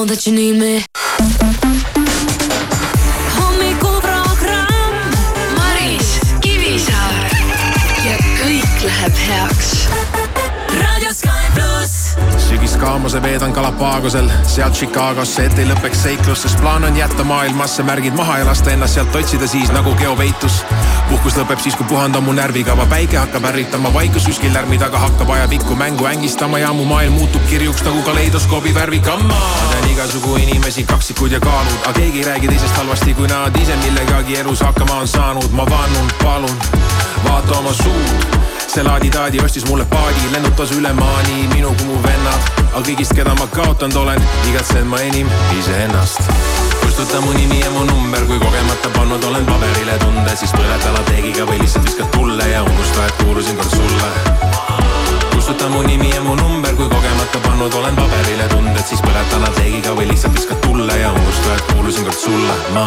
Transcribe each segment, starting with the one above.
know that you need me. hommikuprogramm Maris Kivisaar ja kõik läheb heaks. raadio Sky pluss sügiskaamuse veedan Galapagosel, sealt Chicagosse, et ei lõpeks seiklus, sest plaan on jätta maailmasse märgid maha ja lasta ennast sealt otsida siis nagu geopeitus. puhkus lõpeb siis, kui puhandan mu närvikava, päike hakkab ärritama, vaikus üskil lärmi taga hakkab ajapikku mängu ängistama ja mu maailm muutub kirjuks nagu kaleidoskoobi värvikamma. ma tean igasugu inimesi, kaksikud ja kaalud, aga keegi ei räägi teisest halvasti, kui nad ise millegagi elus hakkama on saanud. ma vannun, palun, vaata oma suud see laadi-taadi ostis mulle paadi, lennutas üle maani minu kui mu vennad. aga kõigist, keda ma kaotanud olen, igatsen ma enim iseennast. kustuta mu nimi ja mu number, kui kogemata pannud olen paberile tunde, siis põleta lateegiga või lihtsalt viskad tulle ja unusta, et kuulusin kord sulle. Kustuta mu nimi ja mu number, kui kogemata pannud olen paberile tunded, siis põleta lateegiga või lihtsalt viskad tulle ja unusta, et kuulusin kord sulle, ma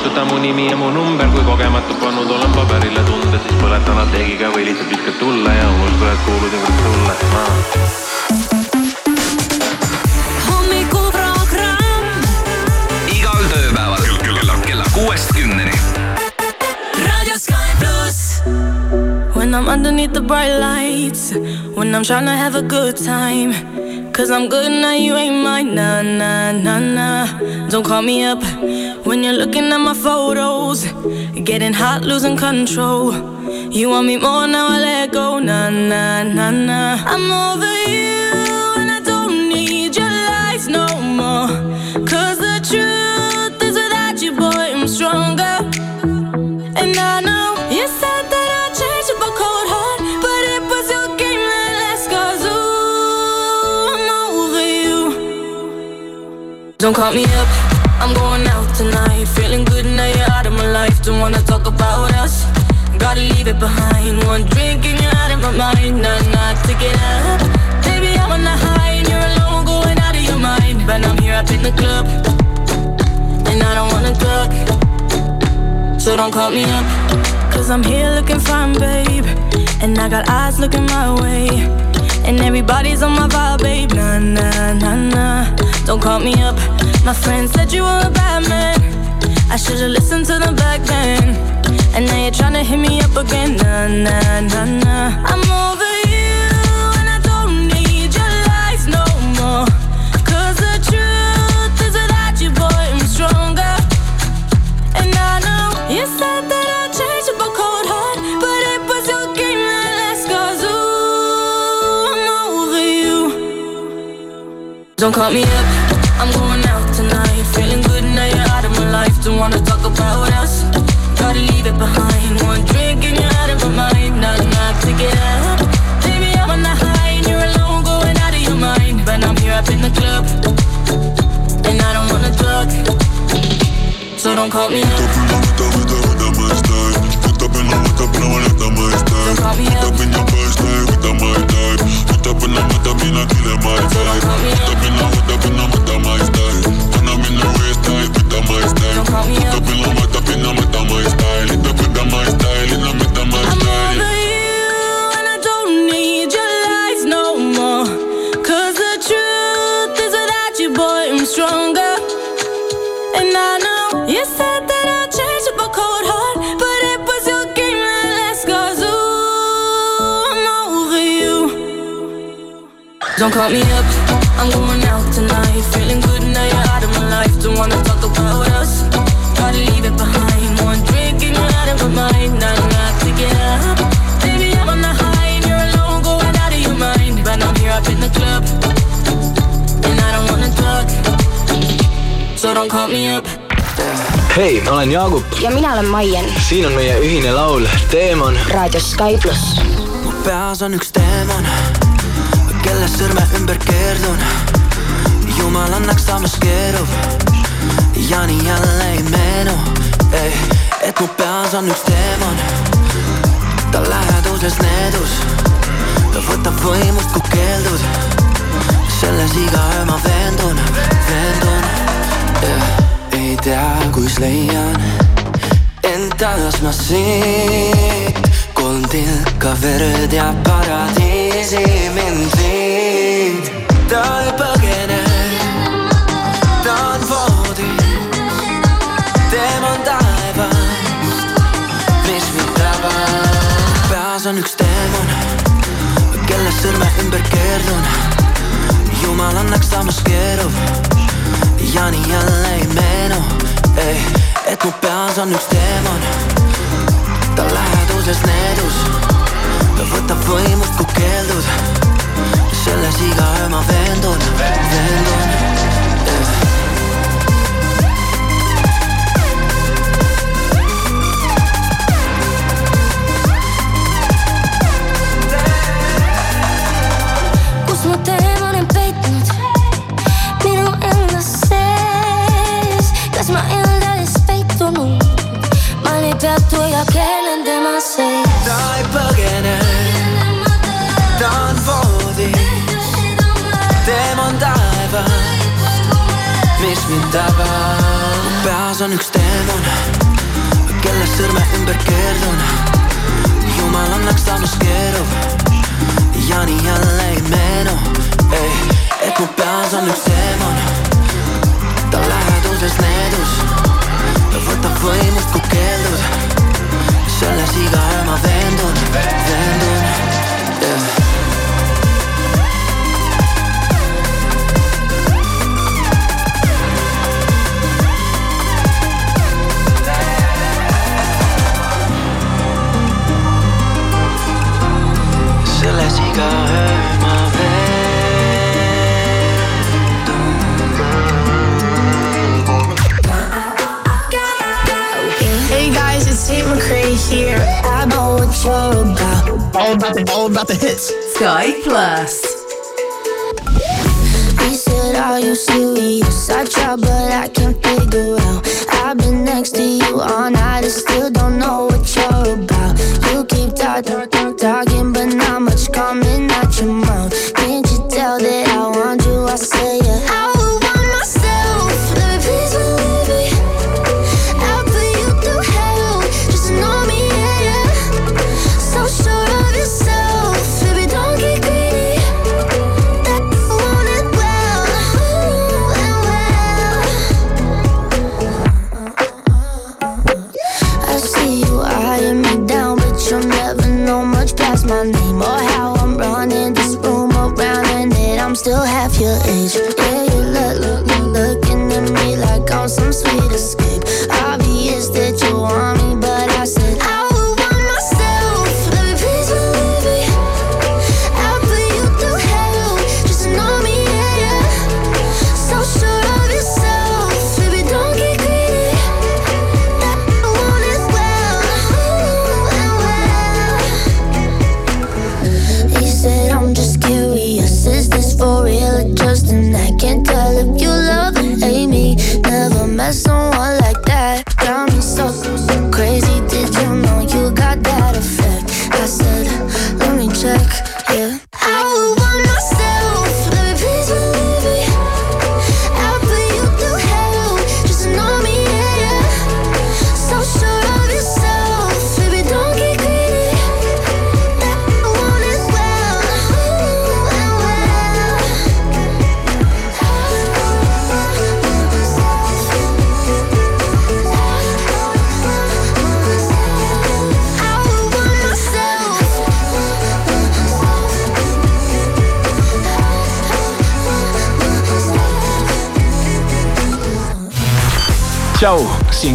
kustuta mu nimi ja mu number, kui kogemata pannud olen paberile tunde, siis põletan lateegiga või lihtsalt viskad tulle ja unusta, et kuulusin kord sulle ma. hommikuprogramm igal tööpäeval kella, kella kuuest kümneni. raadio Sky pluss When I'm underneath the bright lights, when I'm trying to have a good time. Cause I'm good now, you ain't mine, nah, nah, nah, nah. Don't call me up when you're looking at my photos. Getting hot, losing control. You want me more now, I let go, nah, nah, nah, nah. I'm over you, Don't call me up, I'm going out tonight. Feeling good now you're out of my life. Don't wanna talk about us. Gotta leave it behind. One drink and you're out of my mind. Nah, nah, take it up. Baby, I'm on the high and you're alone, going out of your mind. But I'm here up in the club, and I don't wanna talk. So don't call me up Cause I'm here looking fine, babe And I got eyes looking my way And everybody's on my vibe, babe. Nah, nah, nah, nah. Don't call me up. My friend said you were a bad man. I should've listened to them back then. And now you're trying to hit me up again. Nah, nah, nah, nah. I'm over Don't call me up, I'm going out tonight. Feeling good now you're out of my life. Don't wanna talk about us. Gotta leave it behind. One drink and you're out of my mind. Nah, nah, take it up. Baby, I'm on the high and you're alone, going out of your mind. But I'm here up in the club, and I don't wanna talk. So don't call me up. Don't call me up put up in a. Put up in a put up in a in the put up. Put up in in. Don't call me up, I'm going out tonight. Feeling good now you're out of my life. Don't wanna talk about us. Gotta leave it behind. One drink and you're out of my mind. Not enough to get up. Baby, I'm on the high and you're alone, going out of your mind. But I'm here up in the club, and I don't wanna talk. So don't call me up. hei, ma olen Jaagup, ja mina olen Maien siin on meie ühine laul Teemon. raadios Sky pluss. mu peas on üks teemon, kelle sõrme ümber keerdun. jumal annaks samas keerub ja nii jälle ei meenu, ei, et mu peas on üks teemon. ta läheduses needus, ta võtab võimust, kui keeldud. selles iga öö ma veendun, veendun yeah.. ei tea, kus leian end taas ma siit, kolm tilka verd ja paradiisi mind viid. ta ei põgene, ta on voodis, teemon taevast, mis mind tabab. peas on üks teemon, kelle sõrme ümber keerdun. jumal annaks samas keerub ja nii jälle ei meenu, ei, et mu peas on üks teemon. ta läheduses needus, ta võtab võimust, kui keeldud. selles iga öö ma veendun, veendun yeah.. kus mu teemon on peitnud minu enda sees, kas ma endales peitunud, ma ei peatu ja keelen tema sees. ta ei põgene, ta on voodis, teemon taevast, mis mind tabab. peas on üks teemon, kelle sõrme ümber keerdun. jumal annaks samas keerub ja nii jälle ei meenu, ei, et mu peas on üks teemon. ta läheduses needus, ta võtab võimust, kui keeldud selles iga öö ma veendun, veendun yeah.. selles iga here. I know what you're about. All about the, all about the hits. Sky Plus. He said, Are you serious? I try, but I can't figure out. I've been next to you all night and still don't know what you're about. You keep talking, talking, but not much coming out your mouth. Can't you tell that I want you? I say it. I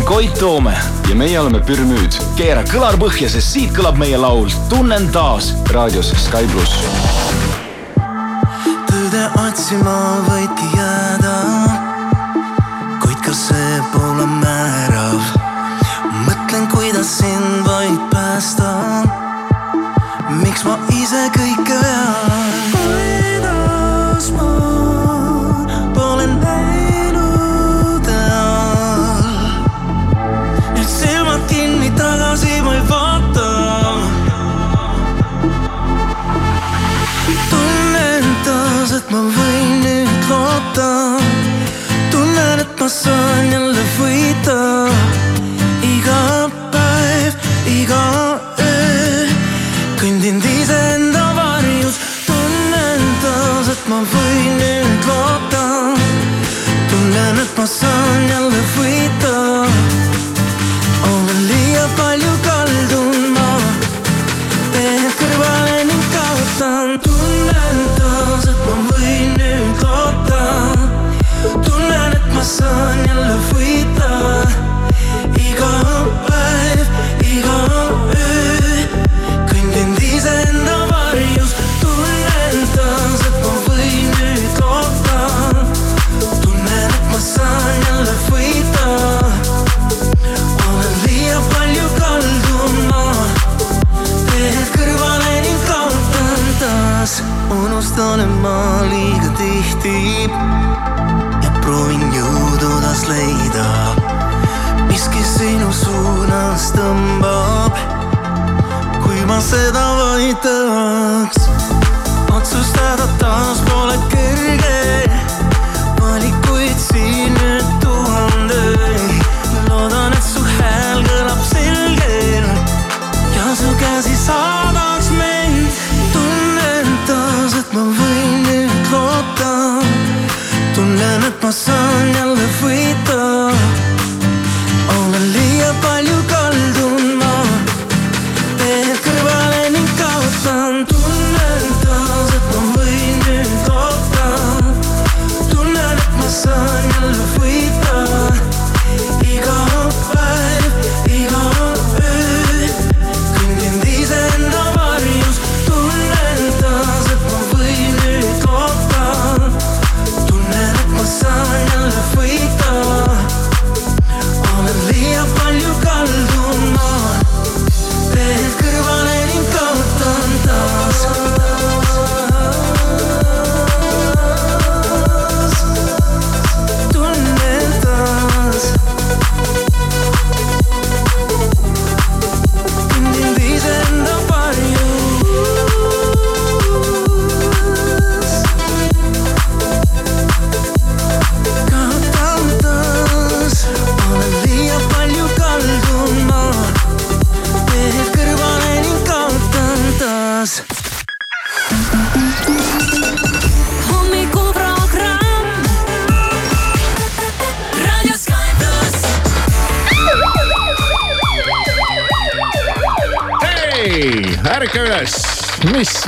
Koit Toome ja meie oleme Pürmüüd. keera kõlar põhja, sest siit kõlab meie laul Tunnen taas raadios Sky pluss. tõde otsima päev, iga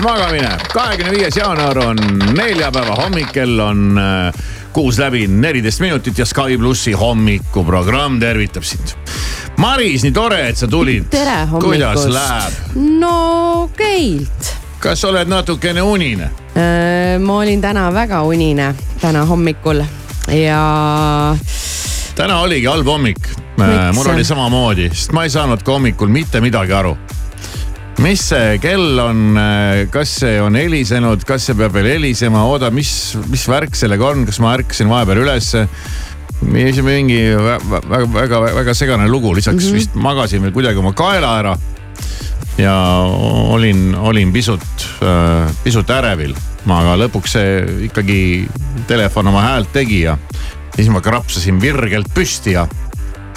magamine, kahekümne viies jaanuar on neljapäeva hommik, kell on äh, kuus läbi neliteist minutit ja Sky plussi hommikuprogramm tervitab sind. Maris, nii tore, et sa tulid. tere kuidas hommikust. läheb, no okeilt. kas oled natukene unine? ma olin täna väga unine, täna hommikul ja täna oligi halb hommik. Miks? mul oli samamoodi, sest ma ei saanud ka hommikul mitte midagi aru. Mis see kell on, kas see on helisenud, kas see peab veel helisema, oota, mis, mis värk sellega on, kas ma ärkasin vahepeal ülesse? mingi vä- väga, väga, väga segane lugu, lisaks mm -hmm. vist magasin veel kuidagi oma kaela ära. ja olin, olin pisut, pisut ärevil, aga lõpuks see ikkagi telefon oma häält tegi ja siis ma krapsasin virgelt püsti ja,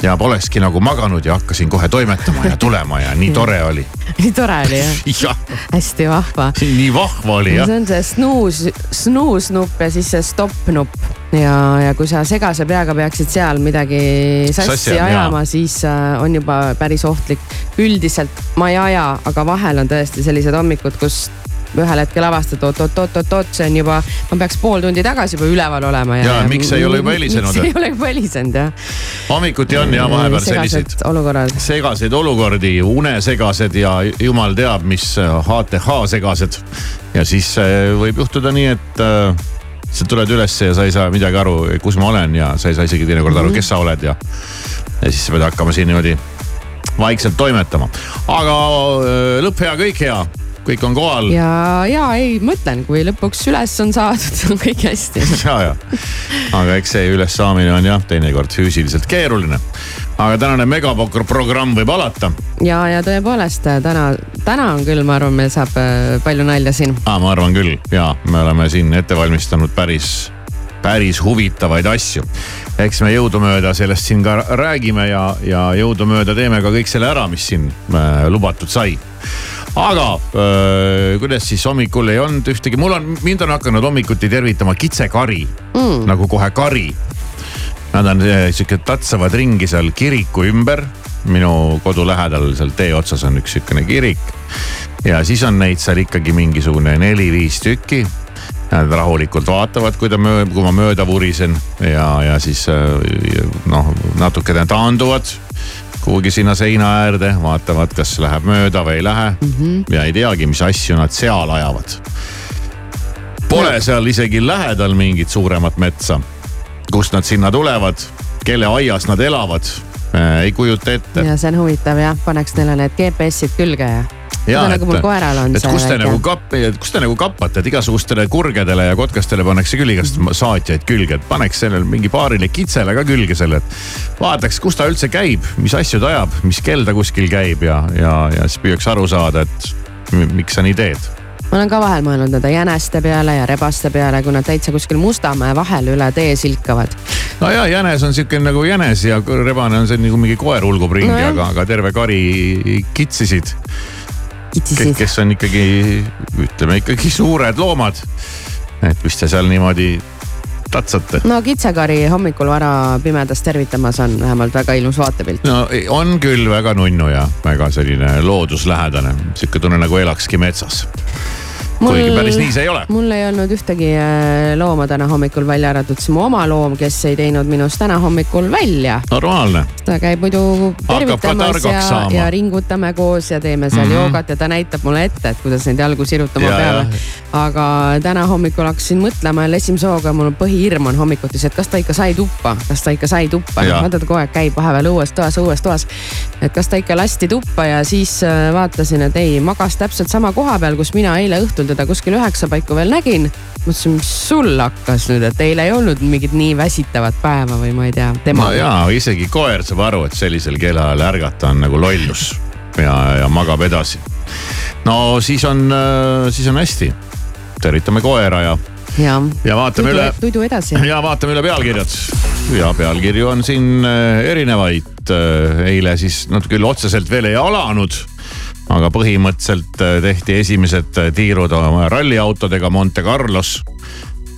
ja polekski nagu maganud ja hakkasin kohe toimetama ja tulema ja nii tore oli. nii tore oli jah, jah, hästi vahva. nii vahva oli jah see. on see snuus, snuus-nupp ja siis see stopp-nupp ja, ja kui sa segase peaga peaksid seal midagi sassi, Sassi ajama siis äh, on juba päris ohtlik. üldiselt ma ei aja, aga vahel on tõesti sellised hommikud, kus ühel hetkel avastad, oot-oot-oot-oot, see on juba, ma peaks pool tundi tagasi juba üleval olema. Jaa, miks ei ole juba helisenud? miks ei ole juba helisenud jah. hommikuti on ja vahepeal selliseid olukorrad. segaseid olukordi, unesegased ja jumal teab, mis HTH segased. ja siis äh, võib juhtuda nii, et äh, sa tuled ülesse ja sa ei saa midagi aru, kus ma olen ja sa ei saa isegi teinekord aru, kes sa oled ja. ja siis sa pead hakkama siin niimoodi vaikselt toimetama. aga äh, lõpp hea, kõik hea kõik on kohal. ja, ja ei, mõtlen, kui lõpuks üles on saadud, on kõik hästi. ja, ja, aga eks see ülessaamine on jah, teinekord füüsiliselt keeruline. aga tänane megaprogramm võib alata. ja, ja tõepoolest täna, täna on küll, ma arvan, meil saab äh, palju nalja siin. ma arvan küll ja me oleme siin ette valmistanud päris päris huvitavaid asju. eks me jõudumööda sellest siin ka räägime ja, ja jõudumööda teeme ka kõik selle ära, mis siin äh, lubatud sai aga öö, kuidas siis hommikul ei olnud ühtegi, mul on, mind on hakanud hommikuti tervitama kitsekari mm. nagu kohe kari. Nad on sihuke, tatsavad ringi seal kiriku ümber. minu kodu lähedal seal tee otsas on üks sihukene kirik. ja siis on neid seal ikkagi mingisugune neli-viis tükki. Nad rahulikult vaatavad, kui ta möö-, kui ma mööda vurisen ja, ja siis noh, natukene taanduvad kuhugi sinna seina äärde, vaatavad, kas läheb mööda või ei lähe mm. -hmm. ja ei teagi, mis asju nad seal ajavad. Pole seal isegi lähedal mingit suuremat metsa. kust nad sinna tulevad, kelle aias nad elavad, ei kujuta ette. ja see on huvitav jah, paneks neile need GPS-id külge ja ja, nagu koeral on et kus te väike. nagu kap-, kus te nagu kappate, et igasugustele kurgedele ja kotkastele pannakse küll igast saatjaid külge, et paneks sellele mingi paarile kitsele ka külge selle, et vaataks, kus ta üldse käib, mis asju ta ajab, mis kell ta kuskil käib ja, ja, ja siis püüaks aru saada, et miks sa nii teed ma olen ka vahel mõelnud nende jäneste peale ja rebaste peale, kui nad täitsa kuskil Mustamäe vahel üle tee silkavad. no ja jänes on siuke nagu jänes ja rebane on see nagu mingi koer hulgub ringi No aga, aga terve kari kitsisid. Kitsisid. kes on ikkagi, ütleme ikkagi suured loomad. et mis te seal niimoodi tatsate? no kitsekari hommikul vara pimedas tervitamas on vähemalt väga ilus vaatepilt. no on küll väga nunnu ja väga selline looduslähedane, sihuke tunne nagu elakski metsas. Kuigi päris nii see ei ole. mul ei olnud ühtegi äh, looma täna hommikul välja arvatud siis mu oma loom, kes ei teinud minust täna hommikul välja. normaalne. ta käib muidu tervitamas ja, ja ringutame koos ja teeme seal mm. -hmm. joogat ja ta näitab mulle ette, et kuidas neid jalgu sirutama Ja, peab. aga täna hommikul hakkasin mõtlema jälle esimese hooga, mul põhihirm on hommikuti see, et kas ta ikka sai tuppa, kas ta ikka sai tuppa. Vaata ta kogu aeg käib vahepeal õues toas, õues toas. et kas ta ikka lasti tuppa ja siis äh, vaatasin, et ei, magas täpselt sama koha peal, kus mina eile õhtul teda kuskil üheksa paiku veel nägin. mõtlesin, mis sul hakkas nüüd, et eile ei olnud mingit nii väsitavat päeva või ma ei tea, tema no jaa, isegi koer saab aru, et sellisel kellaajal ärgata on nagu lollus ja, ja magab edasi. no siis on, siis on hästi. tervitame koera ja, ja, ja vaatame tudu, üle tudu edasi. ja vaatame üle pealkirjad. ja pealkirju on siin äh, erinevaid. eile siis nad küll otseselt veel ei alanud. Aga põhimõtteliselt äh, tehti esimesed äh, tiirud oma ralliautodega Monte Carlos.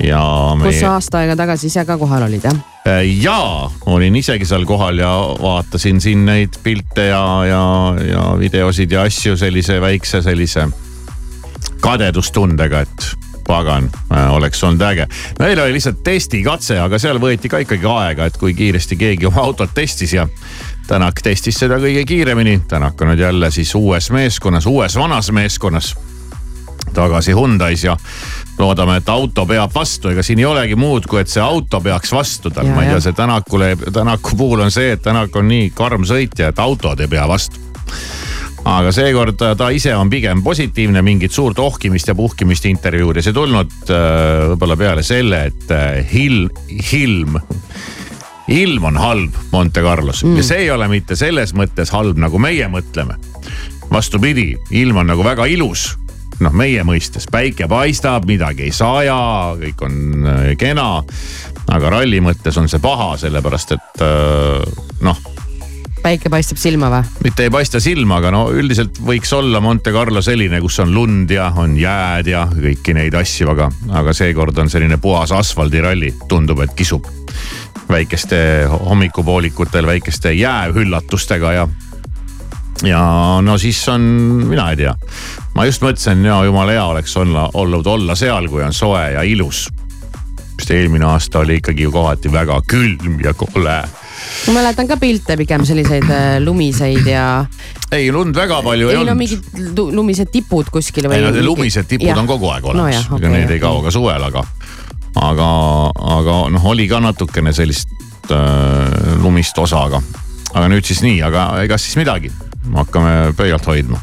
ja kus meie sa aasta aega tagasi ise ka kohal olid jah? ja olin isegi seal kohal ja vaatasin siin neid pilte ja, ja, ja videosid ja asju sellise väikse sellise kadedustundega, et pagan, oleks olnud äge. meil oli lihtsalt testikatse, aga seal võeti ka ikkagi aega, et kui kiiresti keegi oma autot testis ja Tänak testis seda kõige kiiremini. Tänak on nüüd jälle siis uues meeskonnas, uues vanas meeskonnas tagasi Hyundai's ja loodame, et auto peab vastu, ega siin ei olegi muud, kui et see auto peaks vastu tal, ma ei tea, see Tänakule, Tänaku puhul on see, et Tänak on nii karm sõitja, et autod ei pea vastu. aga seekord ta- ta ise on pigem positiivne, mingit suurt ohkimist ja puhkimist intervjuudes ei tulnud. äh, võib-olla peale selle, et äh, hilm, hilm ilm on halb Monte Carlos mm. ja see ei ole mitte selles mõttes halb, nagu meie mõtleme. vastupidi, ilm on nagu väga ilus noh, meie mõistes päike paistab, midagi ei saja, kõik on äh, kena. aga ralli mõttes on see paha, sellepärast et äh, noh, päike paistab silma või? mitte ei paista silma, aga no üldiselt võiks olla Monte Carlo selline, kus on lund ja on jääd ja kõiki neid asju, aga, aga seekord on selline puhas asfaldiralli, tundub, et kisub väikeste hommikupoolikutel väikeste jäähüllatustega ja ja no siis on, mina ei tea, ma just mõtlesin, ja jumala hea oleks olla, olnud olla seal, kui on soe ja ilus. Sest eelmine aasta oli ikkagi ju kohati väga külm ja kole. ma mäletan ka pilte pigem selliseid äh, lumiseid ja. ei lund väga palju ei, ei olnud no mingid lu- lumised tipud kuskil või. ei no need lumised tipud Jah. on kogu aeg olemas jah, no, okei, okay, need okei. ei kao ka suvel, aga, aga, aga noh, oli ka natukene sellist äh, lumist osa, aga, aga nüüd siis nii, aga ega siis midagi, hakkame pöialt hoidma.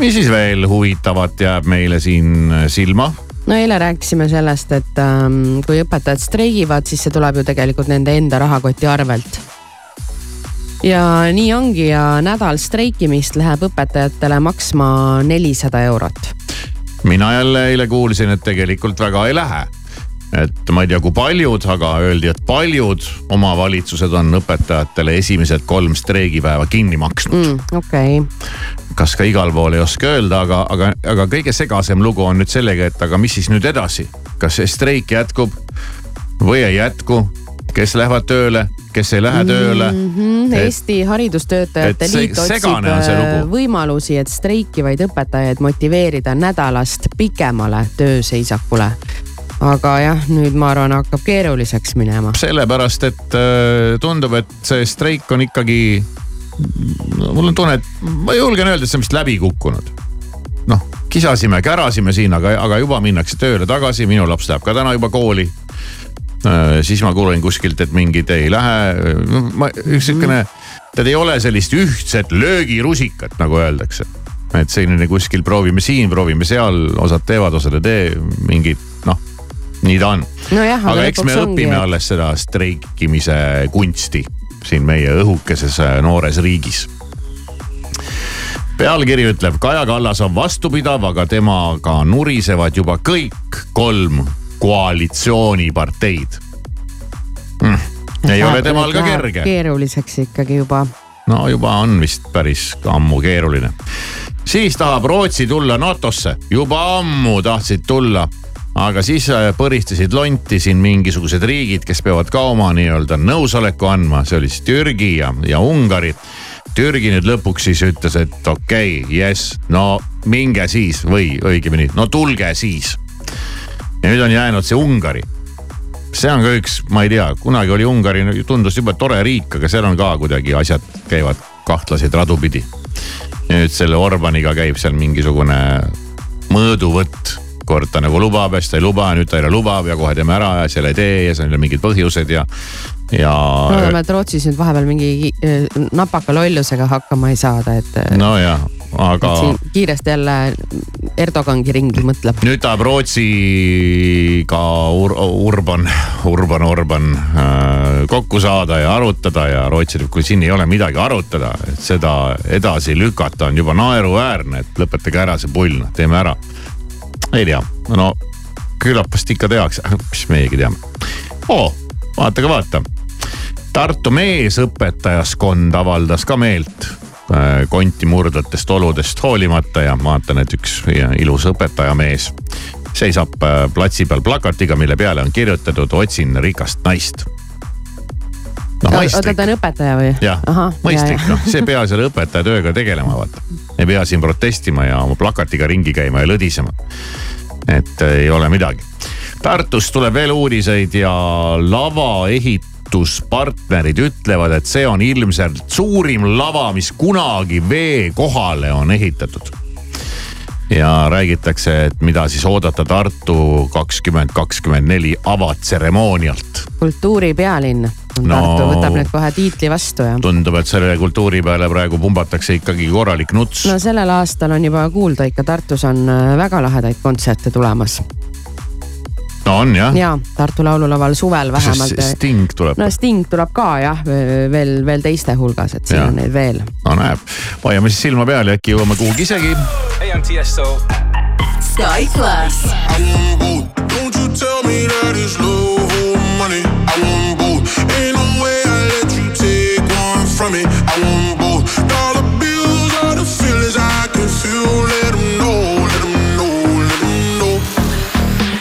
mis siis veel huvitavat jääb meile siin silma? No eile rääkisime sellest, et ähm, kui õpetajad streigivad, siis see tuleb ju tegelikult nende enda rahakoti arvelt. ja nii ongi ja nädal streikimist läheb õpetajatele maksma nelisada eurot. mina jälle eile kuulsin, et tegelikult väga ei lähe. et ma ei tea, kui paljud, aga öeldi, et paljud omavalitsused on õpetajatele esimesed kolm streigipäeva kinni maksnud mm,. okei okay. Kas ka igal pool ei oska öelda, aga, aga, aga kõige segasem lugu on nüüd sellega, et aga mis siis nüüd edasi, kas see streik jätkub või ei jätku, kes lähevad tööle, kes ei lähe tööle mm. -hmm. Et- Eesti Haridustöötajate Liit otsib äh, võimalusi, et streikivaid õpetajaid motiveerida nädalast pikemale tööseisakule. aga jah, nüüd ma arvan, hakkab keeruliseks minema. sellepärast, et äh, tundub, et see streik on ikkagi, mul on tunne, et ma julgen öelda, et see on vist läbi kukkunud. noh, kisasime, kärasime siin, aga, aga juba minnakse tööle tagasi, minu laps läheb ka täna juba kooli. siis ma kuulen kuskilt, et mingid ei lähe, ma üks sihukene, tead ei ole sellist ühtset löögirusikat, nagu öeldakse. et selline kuskil proovime siin, proovime seal, osad teevad, osad ei tee, mingid noh, nii ta on nojah, aga eks me ongi, õpime et- alles seda streikimise kunsti siin meie õhukeses äh, noores riigis. pealkiri ütleb, Kaja Kallas on vastupidav, aga temaga nurisevad juba kõik kolm koalitsiooniparteid mm.. ei ole temal ka kerge keeruliseks ikkagi juba. no juba on vist päris ammu keeruline. siis tahab Rootsi tulla NATO-sse, juba ammu tahtsid tulla. Aga siis äh, põristasid lonti siin mingisugused riigid, kes peavad ka oma nii-öelda nõusoleku andma, see oli siis Türgi ja, ja Ungari. Türgi nüüd lõpuks siis ütles, et okei okay,, jess, no minge siis või õigemini, no tulge siis. ja nüüd on jäänud see Ungari see on ka üks, ma ei tea, kunagi oli Ungari, tundus jube tore riik, aga seal on ka kuidagi asjad käivad kahtlaseid radu pidi. nüüd selle Orbaniga käib seal mingisugune mõõduvõtt. Kord ta nagu lubab ja siis ta ei luba ja nüüd ta jälle lubab ja kohe teeme ära ja siis jälle ei tee ja siis on jälle mingid põhjused ja, ja. loodame, et Rootsis nüüd vahepeal mingi eh, napaka lollusega hakkama ei saada, et. nojah, aga. kiiresti jälle Erdogangi ringi mõtleb. nüüd tahab Rootsiga Ur Urban, Urban, Orban äh, kokku saada ja arutada ja Rootsi ütleb, kui siin ei ole midagi arutada, et seda edasi lükata on juba naeruväärne, et lõpetage ära see pull, noh teeme ära. Ei tea, no küllap vast ikka tehakse, mis meiegi teame. oo, vaata ka vaata. Tartu meesõpetajaskond avaldas ka meelt äh, konti murdvatest oludest hoolimata ja vaatan, et üks ilus õpetajamees seisab äh, platsi peal plakatiga, mille peale on kirjutatud otsin rikast naist. Noh, oota, ta on õpetaja või? jah, mõistlik noh, see pea selle õpetajatööga tegelema vaata. ei pea siin protestima ja oma plakatiga ringi käima ja lõdisema. et ei ole midagi. Tartust tuleb veel uudiseid ja lavaehituspartnerid ütlevad, et see on ilmselt suurim lava, mis kunagi vee kohale on ehitatud ja räägitakse, et mida siis oodata Tartu kakskümmend kakskümmend neli avatseremoonialt. kultuuripealinn on No. Tartu, võtab nüüd kohe tiitli vastu ja. tundub, et selle kultuuri peale praegu pumbatakse ikkagi korralik nuts. no sellel aastal on juba kuulda ikka Tartus on äh, väga lahedaid kontserte tulemas. no on jah. ja Tartu Laululaval suvel vähemalt. Sting tuleb. no Sting tuleb ka jah, veel, veel teiste hulgas, et siin Ja. on neid veel. no näeb, hoiame siis silma peal ja äkki jõuame kuhugi isegi. Hey, I'm Tiesto. Sky Plus. Don't you tell me that it's low money. I want from it. I want both dollar bills, all the feelings I can feel. Let them know, let them know, let them know.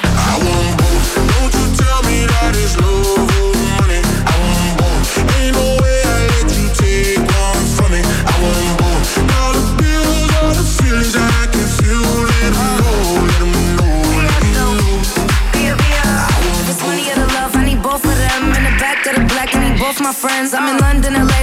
I want both. Don't you tell me that it's love or money. I want both. Ain't no way I let you take one from me. I want both dollar bills, all the feelings I can feel. Let them know, let them know. Let them know. This money or the love, I need both of them. In the back of the black, I need both my friends. I'm in London, LA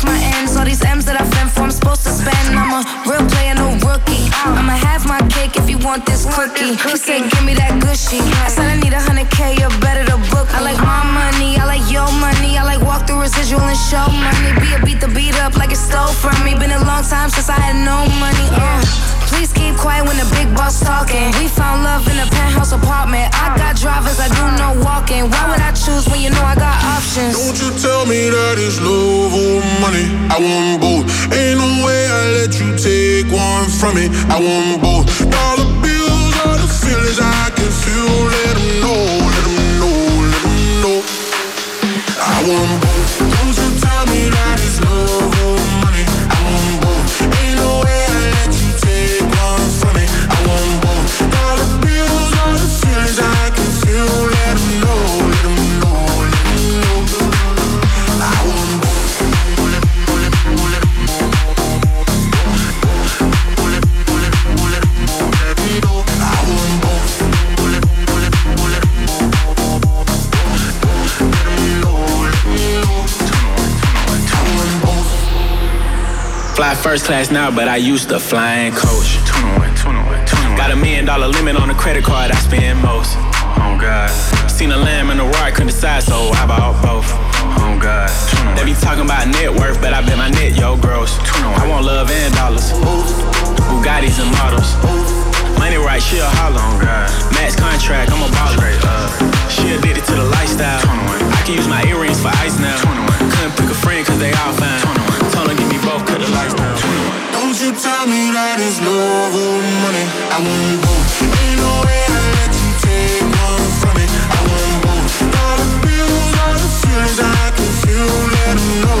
off my ends. All these M's that I fend for, I'm supposed to spend. I'm a real player rookie. I'ma have my cake if you want this cookie. He said, give me that gushy. I said, I need a hundred K, you're better to book. I like my money, I like your money. I like walk through residual and show money. Be a beat the beat up like it stole from me. Been a long time since I had no money. Uh. Please keep quiet when the big boss talking. We found love in a penthouse apartment. I got drivers, I do no walking. Why would I choose when you know I got options? Don't you tell me that it's love or money. I want both. Ain't no way I let you take one from me. I want both. Dollar bills are the feelings I can feel. Let them know, let them know, let them know. I want both. First class now, but I used to flying coach. Got a million dollar limit on the credit card I spend most. Oh God. Seen a lamb and a roar, couldn't decide, so I bought both. Oh God. They be talking about net worth, but I bet my net yo gross. I want love and dollars. Bugattis and models. Money right, she a holler. Oh God. Max contract, I'm a baller. She addicted to the lifestyle. I can use my earrings for ice now. Couldn't pick a friend cause they all fine. Told her give me both, cut the lights down. Don't you tell me that it's love or money. I want both. Ain't no way I let you take one from me. I want both. Dollar bills are the feelings I can feel. Let them know,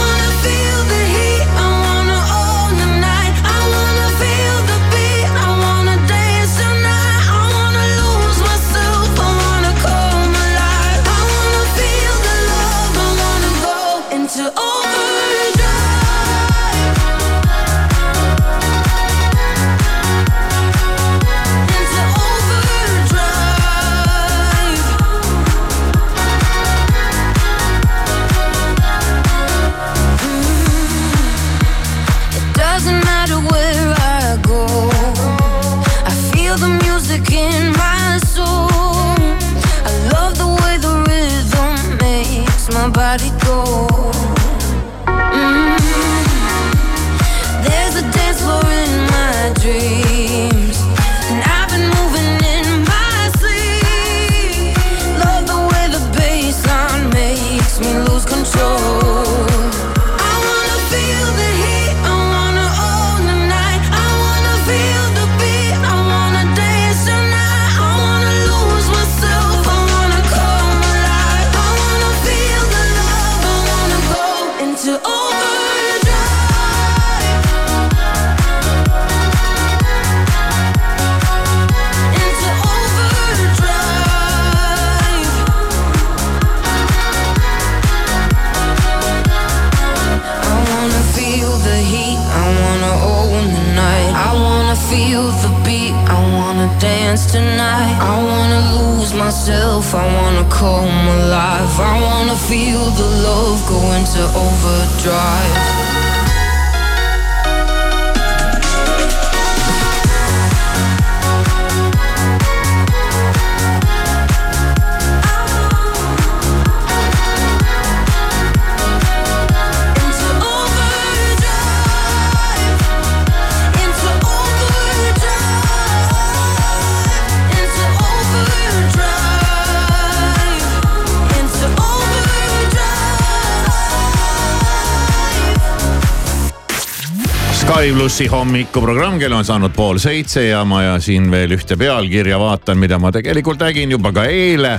Sky plussi hommikuprogramm, kell on saanud pool seitse ja ma ja siin veel ühte pealkirja vaatan, mida ma tegelikult nägin juba ka eile.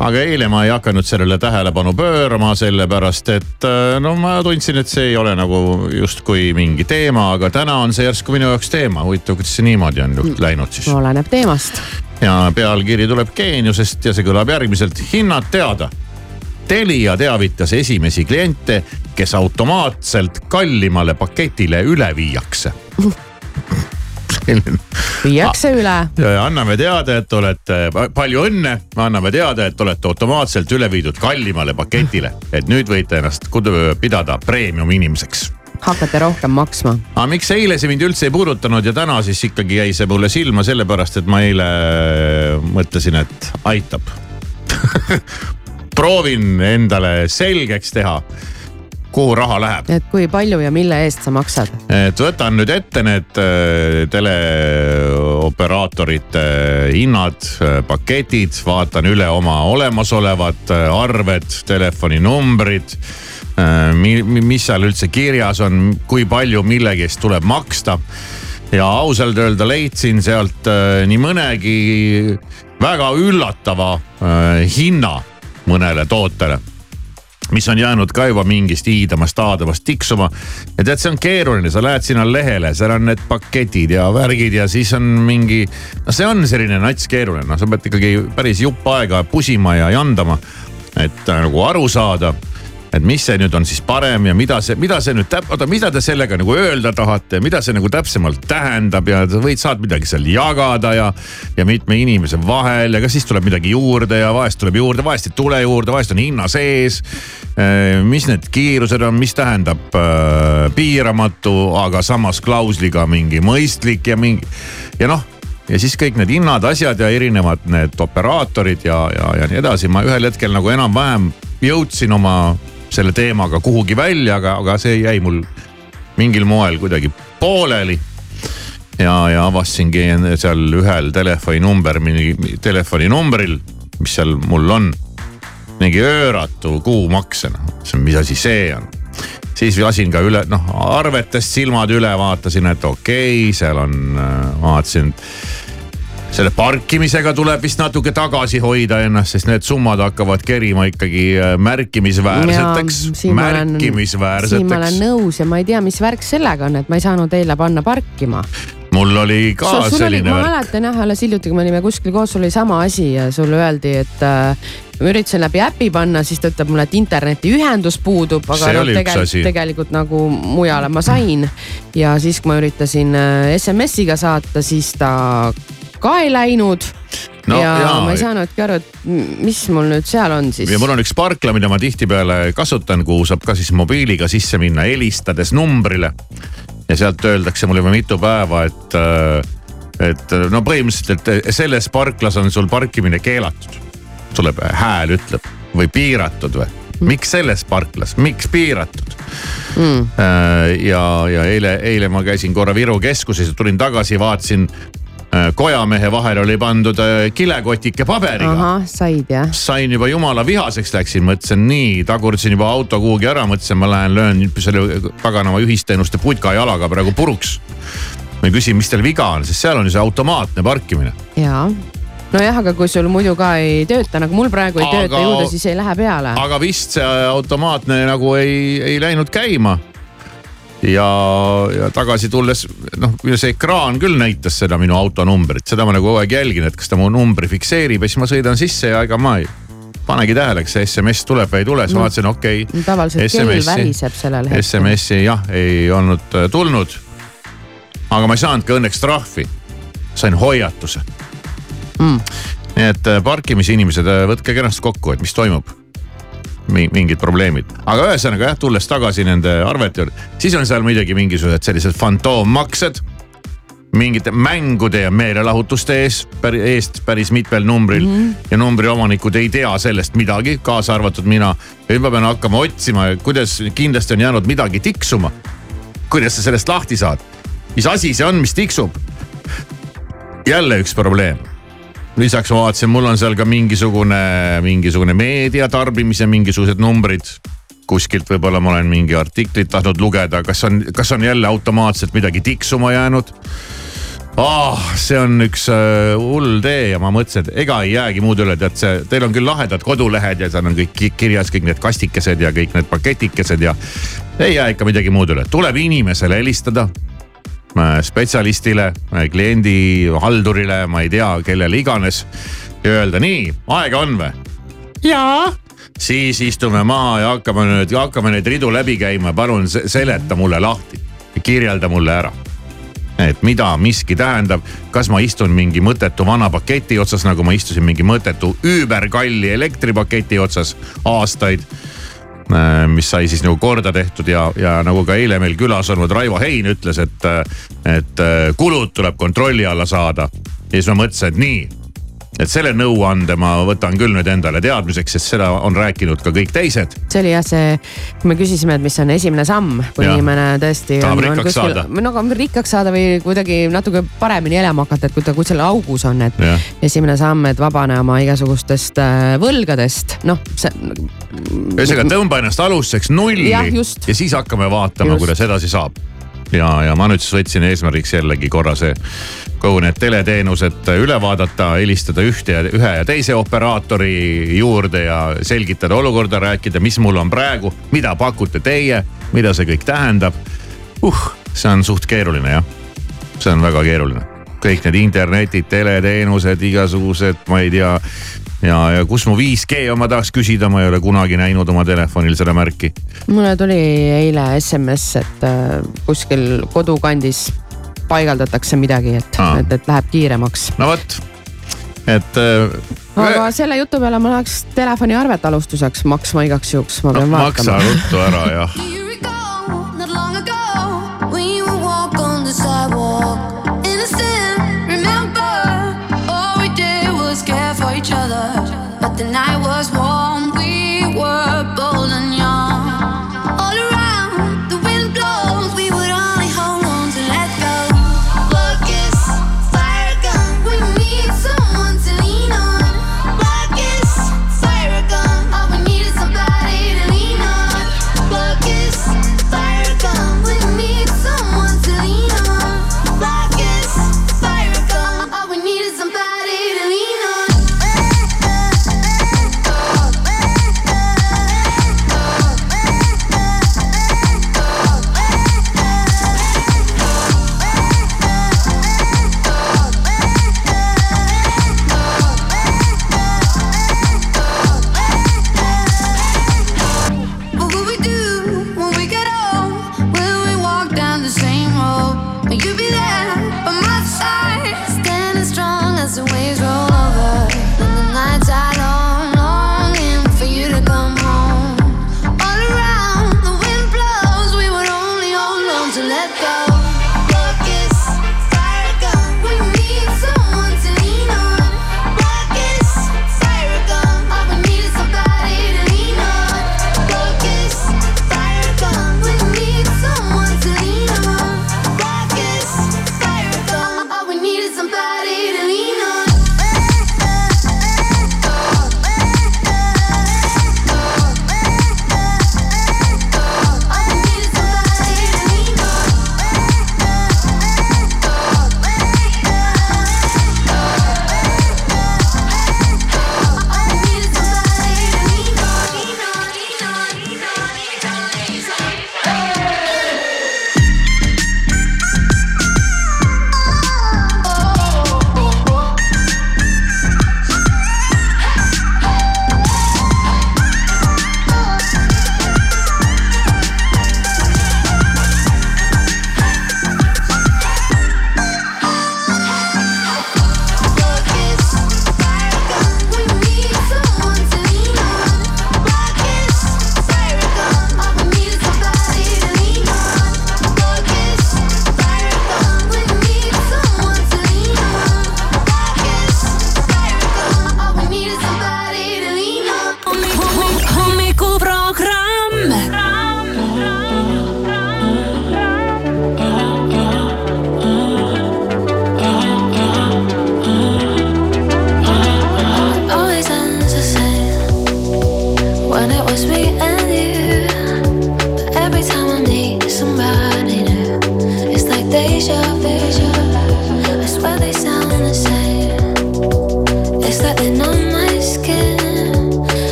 aga eile ma ei hakanud sellele tähelepanu pöörama, sellepärast et äh, no ma tundsin, et see ei ole nagu justkui mingi teema, aga täna on see järsku minu jaoks teema. huvitav, kuidas see niimoodi on läinud siis? oleneb teemast. ja pealkiri tuleb geeniusest ja see kõlab järgmiselt, hinnad teada Telia teavitas esimesi kliente, kes automaatselt kallimale paketile üle viiakse. Viiakse üle. anname teada, et olete, palju õnne, anname teada, et olete automaatselt üle viidud kallimale paketile, et nüüd võite ennast pidada premium inimeseks. Hakkate rohkem maksma. aga miks eile see mind üldse ei puudutanud ja täna siis ikkagi jäi see mulle silma sellepärast, et ma eile mõtlesin, et aitab proovin endale selgeks teha kuhu raha läheb. et kui palju ja mille eest sa maksad? et võtan nüüd ette need äh, teleoperaatorite hinnad, äh, paketid, vaatan üle oma olemasolevad äh, arved, telefoninumbrid. mis seal üldse kirjas on, kui palju millegi eest tuleb maksta. ja ausalt öelda leidsin sealt nii mõnegi väga üllatava hinna mõnele tootele mis on jäänud ka juba mingist iidamast, aadamast tiksuma. ja tead, see on keeruline, sa lähed sinna lehele, seal on need paketid ja värgid ja siis on mingi. no see on selline nats keeruline, noh, sa pead ikkagi päris jupp aega pusima ja jandama, et nagu aru saada et mis see nüüd on siis parem ja mida see, mida see nüüd täp-, oota, mida te sellega nagu öelda tahate, mida see nagu täpsemalt tähendab ja sa võid, saad midagi seal jagada ja. ja mitme inimese vahel ja kas siis tuleb midagi juurde ja vahest tuleb juurde, vahest ei tule juurde, vahest on hinna sees. Äh, mis need kiirused on, mis tähendab äh, piiramatu, aga samas klausliga mingi mõistlik ja mingi ja noh ja siis kõik need hinnad, asjad ja erinevad need operaatorid ja, ja, ja nii edasi, ma ühel hetkel nagu enam-vähem jõudsin oma selle teemaga kuhugi välja, aga, aga see jäi mul mingil moel kuidagi pooleli. ja, ja avastasingi seal ühel telefoninumber, telefoninumbril, mis seal mul on, mingi ööratu kuumaksena. mõtlesin, mis asi see on siis lasin ka üle, noh arvetest silmad üle, vaatasin, et okei okay,, seal on, äh, vaatasin selle parkimisega tuleb vist natuke tagasi hoida ennast, sest need summad hakkavad kerima ikkagi äh, märkimisväärseteks, märkimisväärseteks. siin ma olen nõus ja ma ei tea, mis värk sellega on, et ma ei saanud eile panna parkima mul oli ka sul, sul selline ma mäletan jah, alles hiljuti, kui me olime kuskil koos, sul oli sama asi ja sulle öeldi, et äh, ma üritasin läbi äpi panna, siis ta ütleb mulle, et internetiühendus puudub, aga no, tegelikult, tegelikult nagu mujale ma sain. ja siis, kui ma üritasin äh, SMS-iga saata, siis ta ka ei läinud no, ja jaa. ma ei saanudki aru, et mis mul nüüd seal on siis. ja mul on üks parkla, mida ma tihtipeale kasutan, kuhu saab ka siis mobiiliga sisse minna, helistades numbrile. ja sealt öeldakse mulle juba mitu päeva, et, äh, et no põhimõtteliselt, et selles parklas on sul parkimine keelatud. tuleb hääl ütleb või piiratud või miks selles parklas, miks piiratud mm.? Äh, ja, ja eile, eile ma käisin korra Viru keskuses ja tulin tagasi, vaatasin Äh, kojamehe vahele oli pandud äh, kilekotike paberiga. ahah, said jah? sain juba jumala vihaseks läksin, mõtlesin nii, tagurdasin juba auto kuhugi ära, mõtlesin, ma lähen löön selle paganama ühisteenuste putka jalaga praegu puruks. ma küsin, mis teil viga on, sest seal on ju see automaatne parkimine. jaa nojah, aga kui sul muidu ka ei tööta, nagu mul praegu ei aga, tööta ju ta siis ei lähe peale. aga vist see automaatne nagu ei, ei läinud käima ja, ja tagasi tulles noh, see ekraan küll näitas seda minu auto numbrit, seda ma nagu kogu aeg jälgin, et kas ta mu numbri fikseerib ja siis ma sõidan sisse ja ega ma ei panegi tähele, kas see SMS tuleb või ei tule, siis ma vaatasin, okei okay,. tavaliselt kell väriseb sellel hetkel. SMS-i jah, ei olnud äh, tulnud. aga ma ei saanud ka õnneks trahvi, sain hoiatuse mm.. nii et äh, parkimisinimesed, äh, võtke kenasti kokku, et mis toimub mingid probleemid. aga ühesõnaga jah, tulles tagasi nende arvete juurde, siis on seal muidugi mingisugused sellised fantoommaksed mingite mängude ja meelelahutuste ees, eest päris mitmel numbril mm. -hmm. ja numbri omanikud ei tea sellest midagi, kaasa arvatud mina. ja nüüd ma pean hakkama otsima, kuidas kindlasti on jäänud midagi tiksuma. kuidas sa sellest lahti saad? mis asi see on, mis tiksub? jälle üks probleem lisaks ma vaatasin, mul on seal ka mingisugune, mingisugune meedia tarbimise mingisugused numbrid. kuskilt võib-olla ma olen mingi artiklit tahtnud lugeda, kas on, kas on jälle automaatselt midagi tiksuma jäänud oh,. see on üks äh, hull tee ja ma mõtlesin, et ega ei jäägi muud üle, tead see, teil on küll lahedad kodulehed ja seal on kõik kirjas kõik need kastikesed ja kõik need paketikesed ja ei jää ikka midagi muud üle, tuleb inimesele helistada spetsialistile, kliendi haldurile, ma ei tea, kellele iganes ja öelda nii, aega on või? jaa. siis istume maha ja hakkame nüüd, hakkame neid ridu läbi käima, palun seleta mulle lahti, kirjelda mulle ära et mida miski tähendab, kas ma istun mingi mõttetu vana paketi otsas, nagu ma istusin mingi mõttetu üüberkalli elektripaketi otsas aastaid mis sai siis nagu korda tehtud ja, ja nagu ka eile meil külas olnud Raivo Hein ütles, et, et äh, kulud tuleb kontrolli alla saada. ja siis ma mõtlesin, et nii, et selle nõuande ma võtan küll nüüd endale teadmiseks, sest seda on rääkinud ka kõik teised. see oli jah see, kui me küsisime, et mis on esimene samm, kui ja. inimene tõesti. tahab on, rikkaks kuskil, saada. no aga rikkaks saada või kuidagi natuke paremini elama hakata, et kui ta kuskil augus on, et ja. esimene samm, et vabane oma igasugustest äh, võlgadest, noh see. ühesõnaga tõmba ennast alustuseks nulli ja, ja siis hakkame vaatama, kuidas edasi saab ja, ja ma nüüd siis võtsin eesmärgiks jällegi korra see kogu need teleteenused üle vaadata, helistada ühte ja ühe ja teise operaatori juurde ja selgitada olukorda, rääkida, mis mul on praegu, mida pakute teie, mida see kõik tähendab. uh, see on suht keeruline jah, see on väga keeruline kõik need internetid, teleteenused, igasugused, ma ei tea. Ja, ja kus mu 5G on, ma tahaks küsida, ma ei ole kunagi näinud oma telefonil seda märki. mulle tuli eile SMS, et äh, kuskil kodukandis paigaldatakse midagi, et, et, et läheb kiiremaks. no vot, et äh,. aga selle jutu peale ma läheks telefoniarvet alustuseks maksma igaks juhuks, ma pean no, vaatama. maksa ruttu ära jah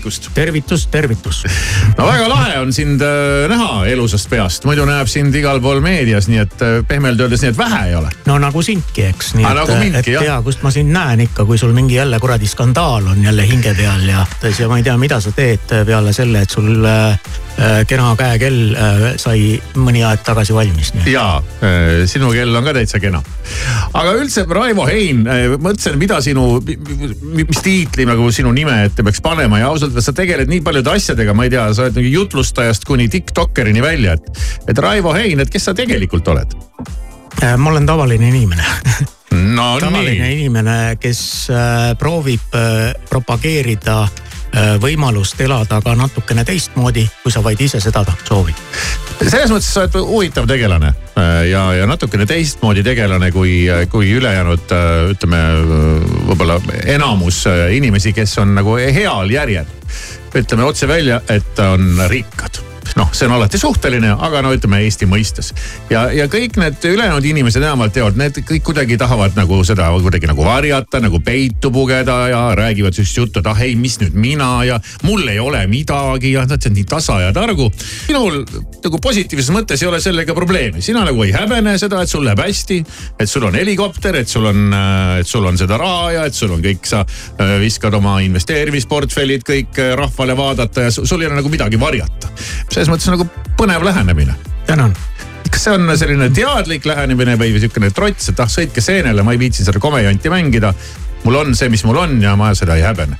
tere hommikust. tervitus, tervitus. no väga lahe on sind äh, näha elusast peast, muidu näeb sind igal pool meedias, nii et äh, pehmelt öeldes, nii et vähe ei ole. no nagu sindki, eks. nii Ah, et nagu, mindki, et jah. tea, kust ma sind näen ikka, kui sul mingi jälle kuradi skandaal on jälle hinge peal ja, ja ma ei tea, mida sa teed peale selle, et sul äh, äh, kena käekell äh, sai mõni aeg tagasi valmis. ja sinu kell on ka täitsa kena. aga üldse Raivo Hein, mõtlesin, mida sinu, mis tiitli nagu sinu nime ette peaks panema ja ausalt öeldes sa tegeled nii paljude asjadega, ma ei tea, sa oled nagu jutlustajast kuni tiktokkerini välja, et, et Raivo Hein, et kes sa tegelikult oled? Äh, ma olen tavaline inimene. no tavaline nii, inimene, kes äh, proovib äh, propageerida äh, võimalust elada ka natukene teistmoodi, kui sa vaid ise seda soovid. selles mõttes sa oled huvitav tegelane äh, ja, ja natukene teistmoodi tegelane kui, kui ülejäänud äh, ütleme võib-olla enamus äh, inimesi, kes on nagu heal järjel. ütleme otse välja, et on rikkad noh, see on alati suhteline, aga no ütleme Eesti mõistes. ja, ja kõik need ülejäänud inimesed enamalt teevad, need kõik kuidagi tahavad nagu seda kuidagi nagu varjata, nagu peitu pugeda ja räägivad sihukest juttu, et ah ei, mis nüüd mina ja mul ei ole midagi ja nad on nii tasa ja targu. minul nagu positiivses mõttes ei ole sellega probleemi, sina nagu ei häbene seda, et sul läheb hästi. et sul on helikopter, et sul on, et sul on seda raha ja et sul on kõik, sa äh, viskad oma investeerimisportfellid kõik äh, rahvale vaadata ja sul ei ole nagu midagi varjata. Selles mõttes nagu põnev lähenemine. tänan. kas see on selline teadlik lähenemine või sihukene trots, et ah sõitke seenele, ma ei viitsi seda komejanti mängida. mul on see, mis mul on ja ma seda ei häbene.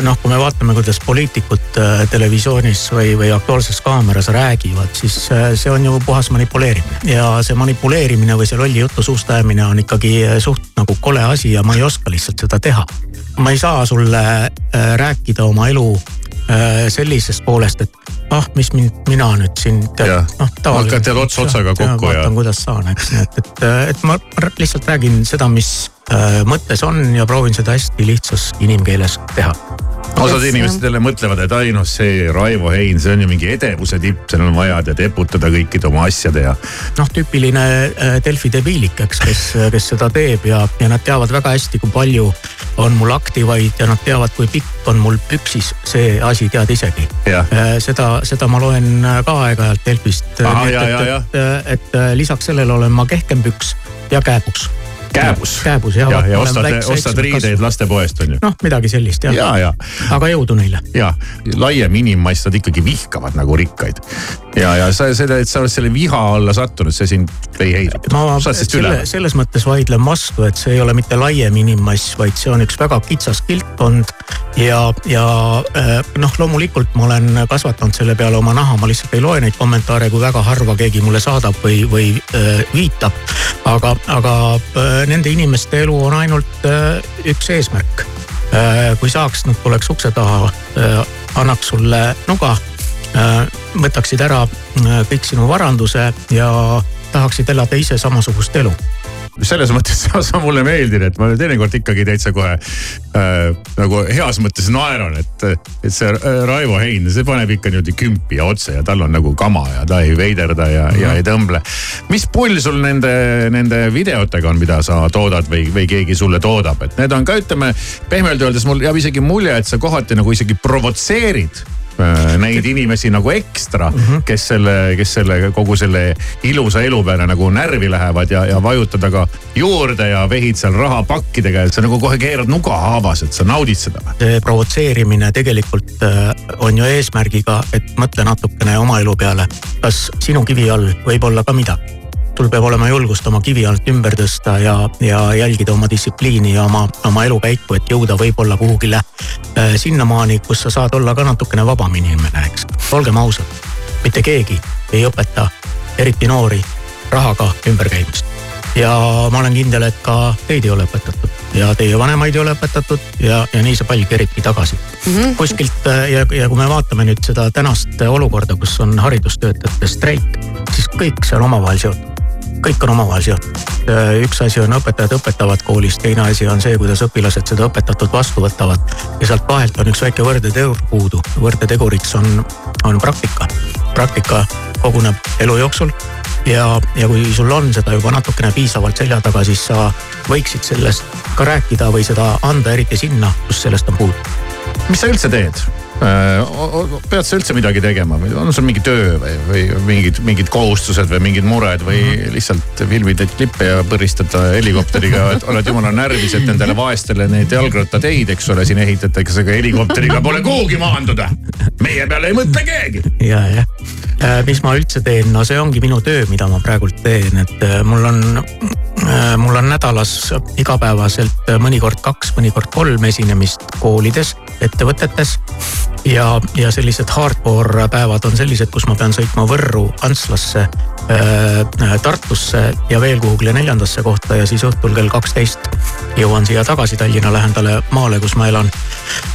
noh, kui me vaatame, kuidas poliitikud äh, televisioonis või, või Aktuaalses Kaameras räägivad, siis äh, see on ju puhas manipuleerimine. ja see manipuleerimine või see lolli jutu suust ajamine on ikkagi äh, suht nagu kole asi ja ma ei oska lihtsalt seda teha. ma ei saa sulle rääkida oma elu sellisest poolest, et ah, mis mind, mina nüüd siin Jah. noh. Hakkad tead ots otsaga kokku ja- vaatan, kuidas saan, eks, nii et, et, et ma lihtsalt räägin seda, mis äh, mõttes on ja proovin seda hästi lihtsas inimkeeles teha osad inimesed jälle mõtlevad, et ai noh, see Raivo Hein, see on ju mingi edevuse tipp, seal on vaja tead eputada kõikide oma asjade ja. noh, tüüpiline äh, Delfi debiilik, eks, kes, kes seda teeb ja, ja nad teavad väga hästi, kui palju on mul aktivaid ja nad teavad, kui pikk on mul püksis see asi, tead isegi. seda, seda ma loen äh, ka aeg-ajalt Delfist. Ahah, et, et, et, äh, lisaks sellele olen ma kehkem püks ja kääbus. kääbus. kääbus jah. ja, ja ostad, ostad riideid lastepoest on ju. noh, midagi sellist jah ja, ja, aga jõudu neile. ja laiem inimmass, nad ikkagi vihkavad nagu rikkaid. ja, ja sa seda, et sa oled selle viha alla sattunud, see sind ei heiduta. ma selle,. selles mõttes vaidlen vastu, et see ei ole mitte laiem inimmass, vaid see on üks väga kitsas kildkond. ja, ja eh, noh, loomulikult ma olen kasvatanud selle peale oma naha, ma lihtsalt ei loe neid kommentaare, kui väga harva keegi mulle saadab või, või äh, viitab. aga, aga äh, nende inimeste elu on ainult äh, üks eesmärk. kui saaks, nad tuleks ukse taha, annaks sulle nuga, võtaksid ära äh, kõik sinu varanduse ja tahaksid elada ise samasugust elu selles mõttes sa, sa mulle meeldid, et ma teinekord ikkagi täitsa kohe äh, nagu heas mõttes naeran, et, et see äh, Raivo Hein, see paneb ikka niimoodi kümpi ja otse ja tal on nagu kama ja ta ei veiderda ja mm, -hmm. ja ei tõmble. mis pull sul nende, nende videotega on, mida sa toodad või, või keegi sulle toodab, et need on ka ütleme pehmelt öeldes mul jääb isegi mulje, et sa kohati nagu isegi provotseerid neid inimesi nagu ekstra mm. -hmm. kes selle, kes selle kogu selle ilusa elu peale nagu närvi lähevad ja, ja vajutada ka juurde ja vehid seal rahapakkidega, et sa nagu kohe keerad nuga haavas, et sa naudid seda. see provotseerimine tegelikult äh, on ju eesmärgiga, et mõtle natukene oma elu peale. kas sinu kivi all võib olla ka midagi? Sul peab olema julgust oma kivi alt ümber tõsta ja, ja jälgida oma distsipliini ja oma, oma elukäiku, et jõuda võib-olla kuhugile äh, sinnamaani, kus sa saad olla ka natukene vabam inimene, eks. olgem ausad, mitte keegi ei õpeta, eriti noori, rahaga ümberkäimist. ja ma olen kindel, et ka teid ei ole õpetatud ja teie vanemaid ei ole õpetatud ja, ja nii see pall keribki tagasi mm. -hmm. kuskilt äh, ja, ja kui me vaatame nüüd seda tänast olukorda, kus on haridustöötajate streik, siis kõik see on omavahel seotud kõik on omavahel seotud. üks asi on õpetajad õpetavad koolis, teine asi on see, kuidas õpilased seda õpetatut vastu võtavad. ja sealt vahelt on üks väike võrdetegur puudu, võrdeteguriks on, on praktika. praktika koguneb elu jooksul ja, ja kui sul on seda juba natukene piisavalt selja taga, siis sa võiksid sellest ka rääkida või seda anda, eriti sinna, kus sellest on puudu. mis sa üldse teed? Pead sa üldse midagi tegema või on sul mingi töö või, või mingid, mingid kohustused või mingid mured või mm -hmm. lihtsalt filmid neid klippe ja põristad helikopteriga, et oled jumala närvis, et nendele vaestele neid jalgrattateid, eks ole, siin ehitatakse, aga helikopteriga pole kuhugi maanduda. meie peale ei mõtle keegi. ja, jah, mis ma üldse teen, no see ongi minu töö, mida ma praegult teen, et äh, mul on, mul on nädalas igapäevaselt mõnikord kaks, mõnikord kolm esinemist koolides, ettevõtetes ja, ja sellised hardcore päevad on sellised, kus ma pean sõitma Võrru, Antslasse äh,, Tartusse ja veel kuhugile neljandasse kohta ja siis õhtul kell kaksteist jõuan siia tagasi Tallinna lähendale maale, kus ma elan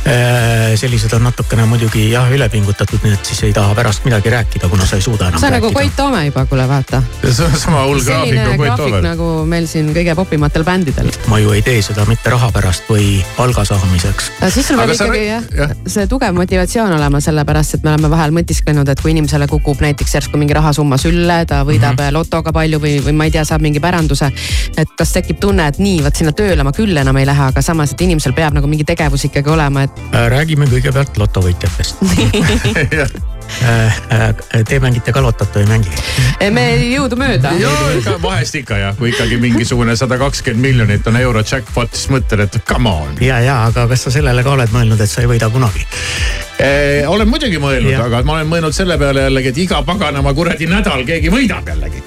äh,. sellised on natukene muidugi jah, ülepingutatud, nii et siis ei taha pärast midagi rääkida, kuna sa ei suuda enam on rääkida. nagu Koit Toome juba, kuule vaata. sama hull graafik kui Koit graafik Toomel. nagu meil siin kõige popimatel bändidel. ma ju ei tee seda mitte raha pärast või palga saamiseks. siis sul peab sa ikkagi jah ja. see tugev motivatsioon olema, sellepärast et me oleme vahel mõtisklenud, et kui inimesele kukub näiteks järsku mingi rahasumma sülle, ta võidab mm -hmm. lotoga palju või, või ma ei tea, saab mingi päranduse. et kas tekib tunne, et nii, vot sinna tööle ma küll enam ei lähe, aga samas, et inimesel peab nagu mingi tegevus ikkagi olema, et räägime kõigepealt lotovõitjatest Te mängite ka lotot või ei mängi? me jõudumööda. vahest ikka jah, kui ikkagi mingisugune sada kakskümmend miljonit on euro jackpot, siis mõtled, et come on. ja, ja aga kas sa sellele ka oled mõelnud, et sa ei võida kunagi? Eh, olen muidugi mõelnud, aga ma olen mõelnud selle peale jällegi, et iga paganama kuradi nädal keegi võidab jällegi.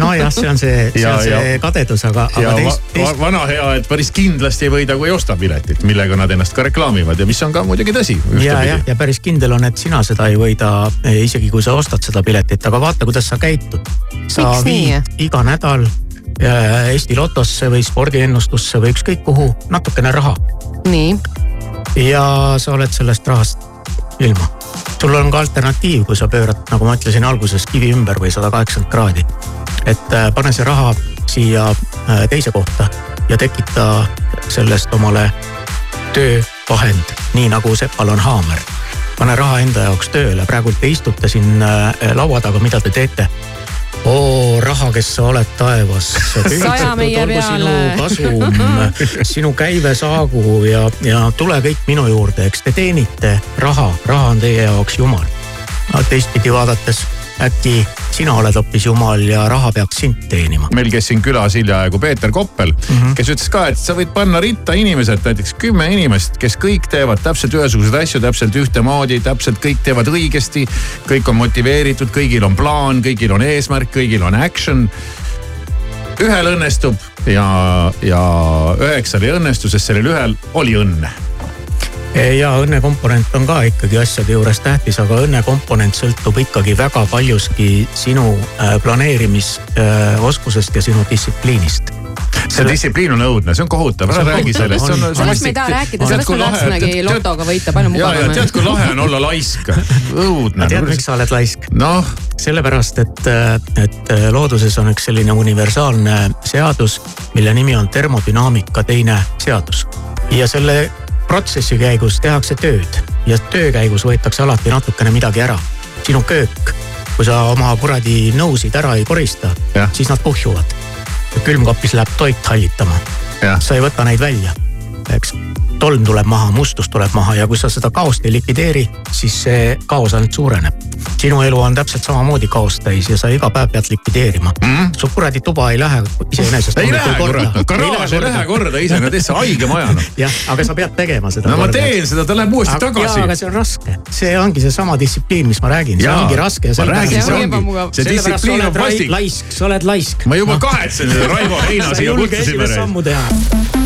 nojah, see on see, see Ja- on see ja- kadedus, aga, aga teist, teist vana hea, et päris kindlasti ei võida, kui ei osta piletit, millega nad ennast ka reklaamivad ja mis on ka muidugi tõsi. ja, jah, ja päris kindel on, et sina seda ei võida, isegi kui sa ostad seda piletit, aga vaata, kuidas sa käitud. sa Miks viid iga nädal äh, Eesti Lotosse või spordiennustusse või ükskõik kuhu natukene raha nii, ja sa oled sellest rahast ilma. sul on ka alternatiiv, kui sa pöörad, nagu ma ütlesin alguses, kivi ümber või sada kaheksakümmend kraadi. et äh, pane see raha siia teise kohta ja tekita sellest omale töövahend, nii nagu Sepal on haamer. Pane raha enda jaoks tööle, praegult te istute siin äh, laua taga, mida te teete? oo raha, kes sa oled taevas. Sinu kasum, sinu käive saagu ja, ja tule kõik minu juurde, eks te teenite raha, raha on teie jaoks jumal. teistpidi vaadates äkki sina oled hoopis jumal ja raha peaks sind teenima. meil käis siin külas hiljaaegu Peeter Koppel mm. -hmm. kes ütles ka, et sa võid panna ritta inimesed, näiteks kümme inimest, kes kõik teevad täpselt ühesuguseid asju, täpselt ühtemoodi, täpselt kõik teevad õigesti. kõik on motiveeritud, kõigil on plaan, kõigil on eesmärk, kõigil on action. ühel õnnestub ja, ja üheksal ei õnnestu, sest sellel ühel oli õnne ja õnnekomponent on ka ikkagi asjade juures tähtis, aga õnnekomponent sõltub ikkagi väga paljuski sinu äh, planeerimisoskusest ja sinu distsipliinist. see distsipliin on õudne, see on kohutav, ära räägi sellest. sellest me ei taha rääkida, sellest me tahtsimegi lotoga võita, palju ja, ja mugavam tead, kui lahe on olla laisk, õudne. tead, miks sa oled laisk? noh, sellepärast, et, et looduses on üks selline universaalne seadus, mille nimi on termodünaamika teine seadus. ja selle protsessi käigus tehakse tööd ja töö käigus võetakse alati natukene midagi ära. sinu köök, kui sa oma kuradi nõusid ära ei korista, siis nad kuhjuvad. külmkapis läheb toit hallitama. sa ei võta neid välja eks tolm tuleb maha, mustus tuleb maha ja kui sa seda kaost ei likvideeri, siis see kaos ainult suureneb. sinu elu on täpselt samamoodi kaost täis ja sa iga päev pead likvideerima mm.. su kuradi tuba ei lähe iseenesest. ei lähe kurat, garaaž ei lähe korda iseenesest, see haige maja noh. jah, aga sa pead tegema seda. no ma teen seda, ta läheb uuesti tagasi. aga see on raske, see ongi seesama distsipliin, mis ma räägin, see ongi raske. ma räägin, see ongi, see distsipliin on vastik. laisk, sa oled laisk. ma juba kahetsen seda Raivo Heina siia kutsusime. sammu teha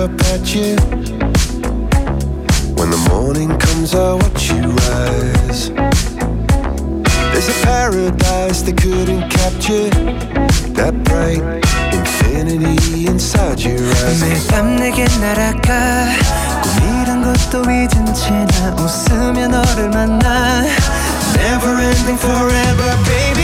up at you. When the morning comes, I watch you rise. There's a paradise they couldn't capture. That bright infinity inside your eyes. 매일 밤 내게 날아가. 꿈이란 것도 잊은 채나 웃으며 너를 만나. Never ending forever, baby.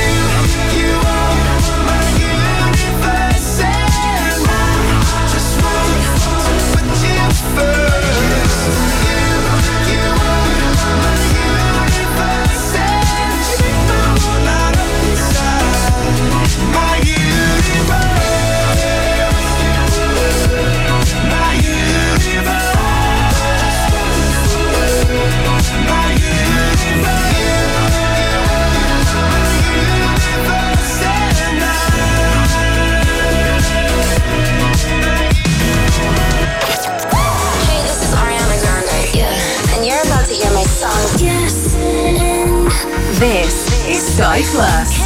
is Sky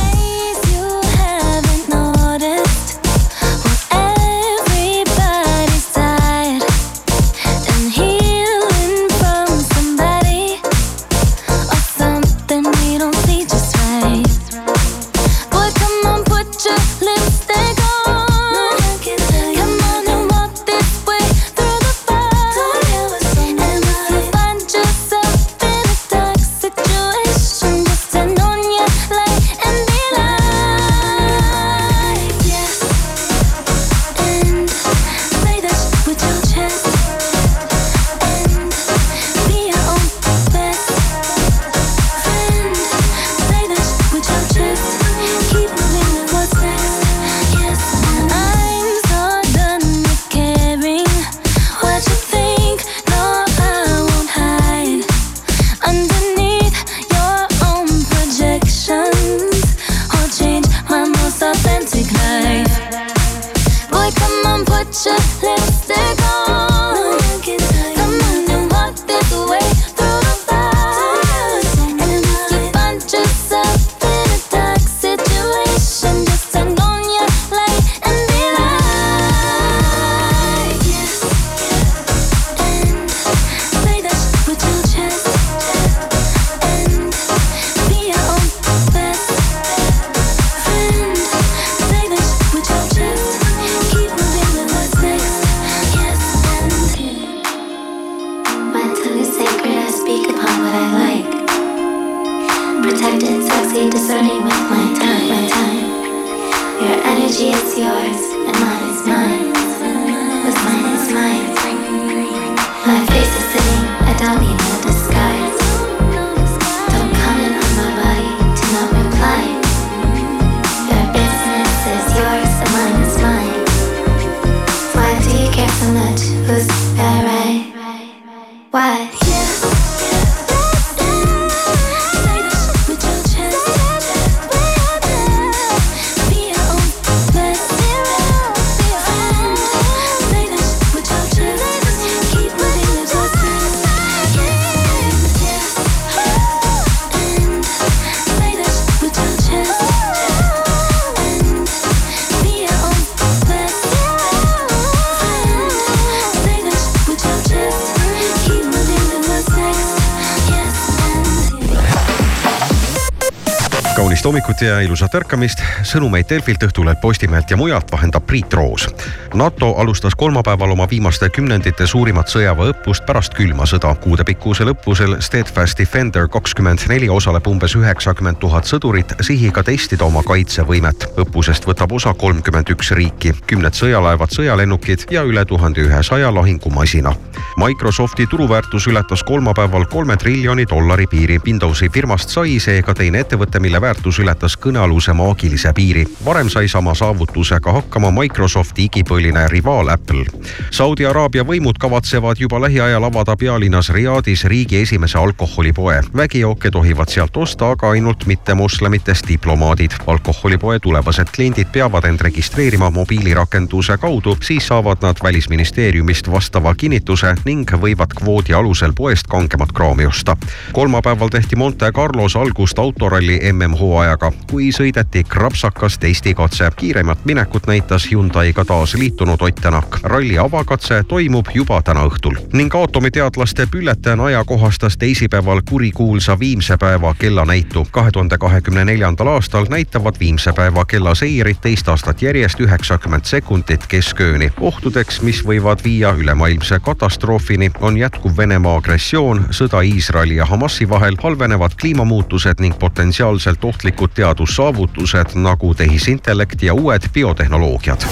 kaunist hommikut ja ilusat ärkamist. sõnumeid Delfilt, Õhtulehelt, Postimehelt ja mujalt vahendab Priit Roos. NATO alustas kolmapäeval oma viimaste kümnendite suurimat sõjaväeõppust pärast külma sõda. kuudepikkusel õppusel Steadfast Defender kakskümmend neli osaleb umbes üheksakümmend tuhat sõdurit sihiga testida oma kaitsevõimet. õppusest võtab osa kolmkümmend üks riiki, kümned sõjalaevad, sõjalennukid ja üle tuhande ühesaja lahingumasina. Microsofti turuväärtus ületas kolmapäeval kolme triljoni dollari piiri. Windowsi firmast sai seega teine ettevõte, mille väärtus ületas kõnealuse maagilise piiri. varem sai sama saavutusega hakkama Microsofti igipõline rivaal Apple. Saudi Araabia võimud kavatsevad juba lähiajal avada pealinnas Riadis riigi esimese alkoholipoe. vägijooke tohivad sealt osta aga ainult mittemoslemitest diplomaadid. alkoholipoe tulevased kliendid peavad end registreerima mobiilirakenduse kaudu, siis saavad nad välisministeeriumist vastava kinnituse ning võivad kvoodi alusel poest kangemat kraami osta. kolmapäeval tehti Monte Carlos algust autoralli MM-hooajaga, kui sõideti krapsakas testikatse. kiiremat minekut näitas Hyundai'ga taas liitunud Ott Tänak. ralli avakatse toimub juba täna õhtul ning aatomiteadlaste bülletään ajakohastas teisipäeval kurikuulsa Viimse päeva kellanäitu. kahe tuhande kahekümne neljandal aastal näitavad Viimse päeva kellaseirid teist aastat järjest üheksakümmend sekundit keskööni. ohtudeks, mis võivad viia ülemaailmse katastroofini, on jätkuv Venemaa agressioon, sõda Iisraeli ja Hamasi vahel, halvenevad kliimamuutused ning potentsiaalselt ohtlikud teadussaavutused nagu tehisintellekt ja uued biotehnoloogiad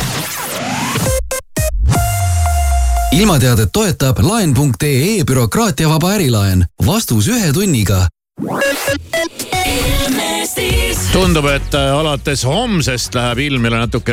ilmateadet toetab laen.ee bürokraatiavaba ärilaen. vastus ühe tunniga. tundub, et alates homsest läheb ilm jälle natuke